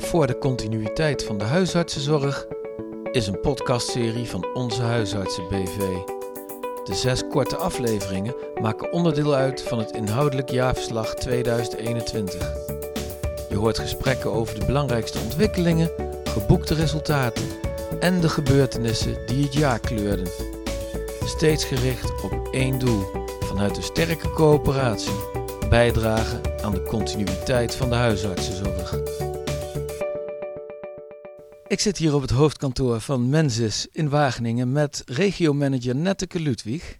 Voor de continuïteit van de huisartsenzorg is een podcastserie van Onze Huisartsen BV. De zes korte afleveringen maken onderdeel uit van het inhoudelijk jaarverslag 2021. Je hoort gesprekken over de belangrijkste ontwikkelingen, geboekte resultaten en de gebeurtenissen die het jaar kleurden. Steeds gericht op één doel, vanuit een sterke coöperatie, bijdragen aan de continuïteit van de huisartsenzorg. Ik zit hier op het hoofdkantoor van Mensis in Wageningen met regiomanager Netteke Ludwig.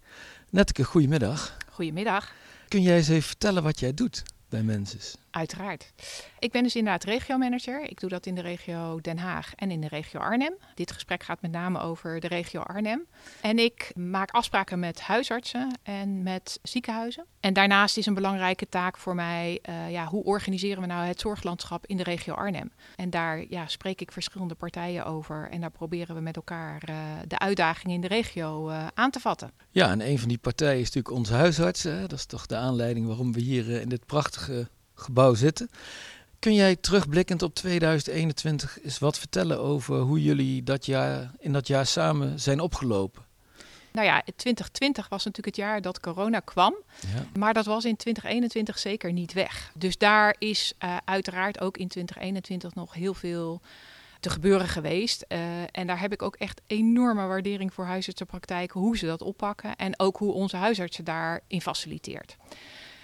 Netteke, goedemiddag. Goedemiddag. Kun jij eens even vertellen wat jij doet bij Mensis? Uiteraard. Ik ben dus inderdaad regiomanager. Ik doe dat in de regio Den Haag en in de regio Arnhem. Dit gesprek gaat met name over de regio Arnhem. En ik maak afspraken met huisartsen en met ziekenhuizen. En daarnaast is een belangrijke taak voor mij, uh, ja, hoe organiseren we nou het zorglandschap in de regio Arnhem? En daar ja, spreek ik verschillende partijen over en daar proberen we met elkaar uh, de uitdagingen in de regio uh, aan te vatten. Ja, en een van die partijen is natuurlijk onze huisartsen. Dat is toch de aanleiding waarom we hier in dit prachtige gebouw zitten. Kun jij terugblikkend op 2021 eens wat vertellen over hoe jullie dat jaar, in dat jaar samen zijn opgelopen? Nou ja, 2020 was natuurlijk het jaar dat corona kwam. Ja. Maar dat was in 2021 zeker niet weg. Dus daar is uh, uiteraard ook in 2021 nog heel veel te gebeuren geweest. Uh, en daar heb ik ook echt enorme waardering voor huisartsenpraktijken, hoe ze dat oppakken en ook hoe onze huisartsen daarin faciliteert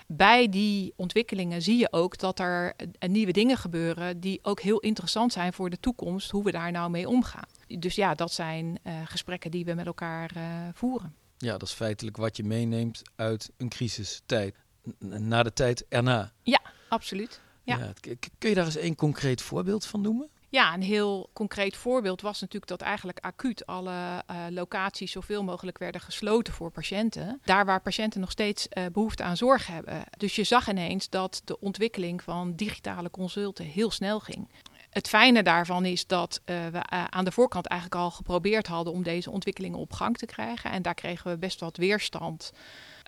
bij die ontwikkelingen zie je ook dat er uh, nieuwe dingen gebeuren die ook heel interessant zijn voor de toekomst, hoe we daar nou mee omgaan. Dus ja, dat zijn uh, gesprekken die we met elkaar uh, voeren. Ja, dat is feitelijk wat je meeneemt uit een crisistijd. Na de tijd erna. Ja, absoluut. Ja. Ja, kun je daar eens een concreet voorbeeld van noemen? Ja, een heel concreet voorbeeld was natuurlijk dat eigenlijk acuut alle uh, locaties zoveel mogelijk werden gesloten voor patiënten. Daar waar patiënten nog steeds uh, behoefte aan zorg hebben. Dus je zag ineens dat de ontwikkeling van digitale consulten heel snel ging. Het fijne daarvan is dat uh, we aan de voorkant eigenlijk al geprobeerd hadden om deze ontwikkelingen op gang te krijgen. En daar kregen we best wat weerstand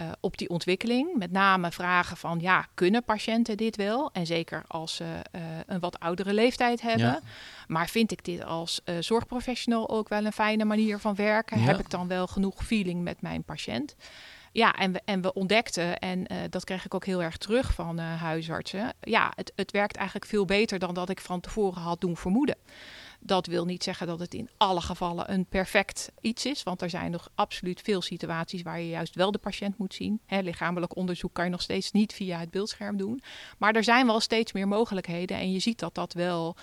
uh, op die ontwikkeling. Met name vragen van, ja, kunnen patiënten dit wel? En zeker als ze een wat oudere leeftijd hebben. Ja. Maar vind ik dit als zorgprofessional ook wel een fijne manier van werken? Ja. Heb ik dan wel genoeg feeling met mijn patiënt? Ja, en we, en we ontdekten, en uh, dat kreeg ik ook heel erg terug van uh, huisartsen. Ja, het, het werkt eigenlijk veel beter dan dat ik van tevoren had doen vermoeden. Dat wil niet zeggen dat het in alle gevallen een perfect iets is. Want er zijn nog absoluut veel situaties waar je juist wel de patiënt moet zien. Lichamelijk onderzoek kan je nog steeds niet via het beeldscherm doen. Maar er zijn wel steeds meer mogelijkheden. En je ziet dat dat wel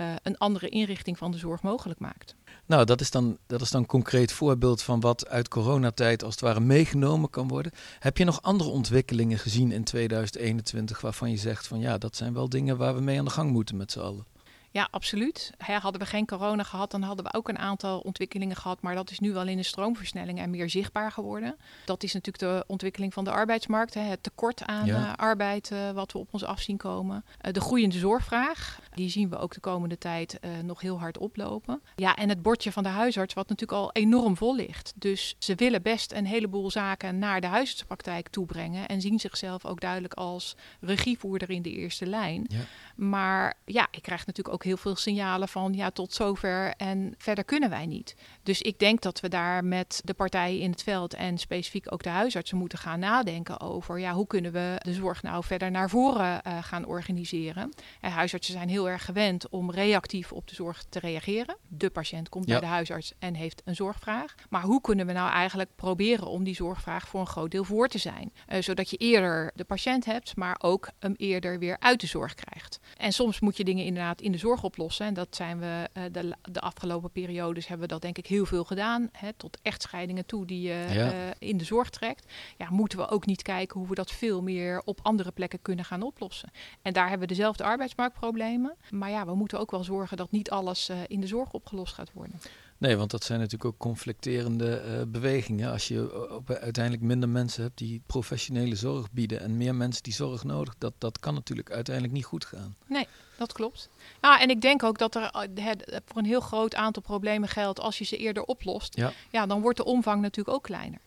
uh, een andere inrichting van de zorg mogelijk maakt. Nou, dat is, dan, dat is dan een concreet voorbeeld van wat uit coronatijd als het ware meegenomen kan worden. Heb je nog andere ontwikkelingen gezien in 2021 waarvan je zegt van ja, dat zijn wel dingen waar we mee aan de gang moeten met z'n allen? Ja, absoluut. He, hadden we geen corona gehad, dan hadden we ook een aantal ontwikkelingen gehad. Maar dat is nu wel in de stroomversnelling en meer zichtbaar geworden. Dat is natuurlijk de ontwikkeling van de arbeidsmarkt. He, het tekort aan ja. uh, arbeid uh, wat we op ons af zien komen. Uh, de groeiende zorgvraag, die zien we ook de komende tijd nog heel hard oplopen. Ja, en het bordje van de huisarts, wat natuurlijk al enorm vol ligt. Dus ze willen best een heleboel zaken naar de huisartspraktijk toebrengen. En zien zichzelf ook duidelijk als regievoerder in de eerste lijn. Ja. Maar ja, ik krijg natuurlijk ook heel veel signalen van ja, tot zover en verder kunnen wij niet. Dus ik denk dat we daar met de partijen in het veld en specifiek ook de huisartsen moeten gaan nadenken over ja, hoe kunnen we de zorg nou verder naar voren uh, gaan organiseren. En huisartsen zijn heel erg gewend om reactief op de zorg te reageren. De patiënt komt ja. bij de huisarts en heeft een zorgvraag. Maar hoe kunnen we nou eigenlijk proberen om die zorgvraag voor een groot deel voor te zijn? Uh, zodat je eerder de patiënt hebt, maar ook hem eerder weer uit de zorg krijgt. En soms moet je dingen inderdaad in de zorg oplossen. En dat zijn we uh, de, de, afgelopen periodes hebben we dat denk ik heel veel gedaan. Hè, tot echtscheidingen toe die je ja. uh, in de zorg trekt. Ja, moeten we ook niet kijken hoe we dat veel meer op andere plekken kunnen gaan oplossen. En daar hebben we dezelfde arbeidsmarktproblemen. Maar ja, we moeten ook wel zorgen dat niet alles in de zorg opgelost gaat worden. Nee, want dat zijn natuurlijk ook conflicterende uh, bewegingen. Als je op, uiteindelijk minder mensen hebt die professionele zorg bieden en meer mensen die zorg nodig, dat, dat kan natuurlijk uiteindelijk niet goed gaan. Nee, dat klopt. Ja, en ik denk ook dat er het, voor een heel groot aantal problemen geldt als je ze eerder oplost. Ja, ja dan wordt de omvang natuurlijk ook kleiner.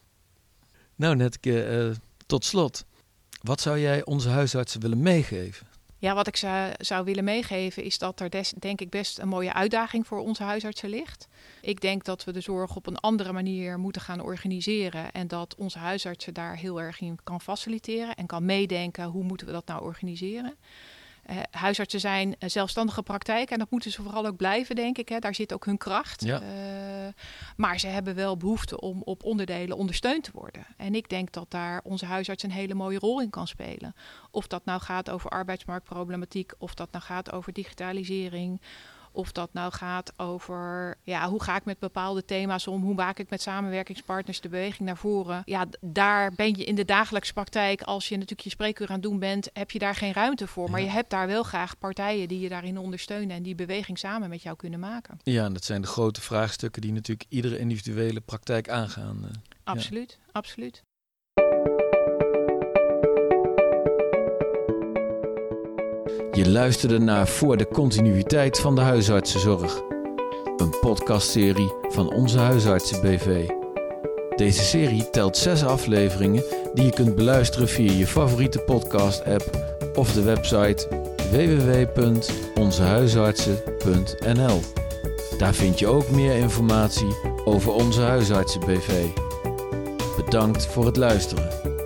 Nou, net uh, tot slot. Wat zou jij onze huisartsen willen meegeven Ja, wat ik zou, zou willen meegeven is dat er des, denk ik best een mooie uitdaging voor onze huisartsen ligt. Ik denk dat we de zorg op een andere manier moeten gaan organiseren en dat onze huisartsen daar heel erg in kan faciliteren en kan meedenken hoe moeten we dat nou organiseren. Uh, huisartsen zijn een zelfstandige praktijk en dat moeten ze vooral ook blijven, denk ik. Hè. Daar zit ook hun kracht. Ja. Uh, maar ze hebben wel behoefte om op onderdelen ondersteund te worden. En ik denk dat daar onze huisarts een hele mooie rol in kan spelen. Of dat nou gaat over arbeidsmarktproblematiek, of dat nou gaat over digitalisering of dat nou gaat over ja, hoe ga ik met bepaalde thema's om, hoe maak ik met samenwerkingspartners de beweging naar voren. Ja, daar ben je in de dagelijkse praktijk, als je natuurlijk je spreekuur aan het doen bent, heb je daar geen ruimte voor. Maar je hebt daar wel graag partijen die je daarin ondersteunen en die beweging samen met jou kunnen maken. Ja, en dat zijn de grote vraagstukken die natuurlijk iedere individuele praktijk aangaan. Eh. Absoluut, absoluut. Je luisterde naar Voor de continuïteit van de huisartsenzorg. Een podcastserie van Onze Huisartsen BV. Deze serie telt zes afleveringen die je kunt beluisteren via je favoriete podcast-app of de website www.onzehuisartsen.nl. Daar vind je ook meer informatie over Onze Huisartsen BV. Bedankt voor het luisteren.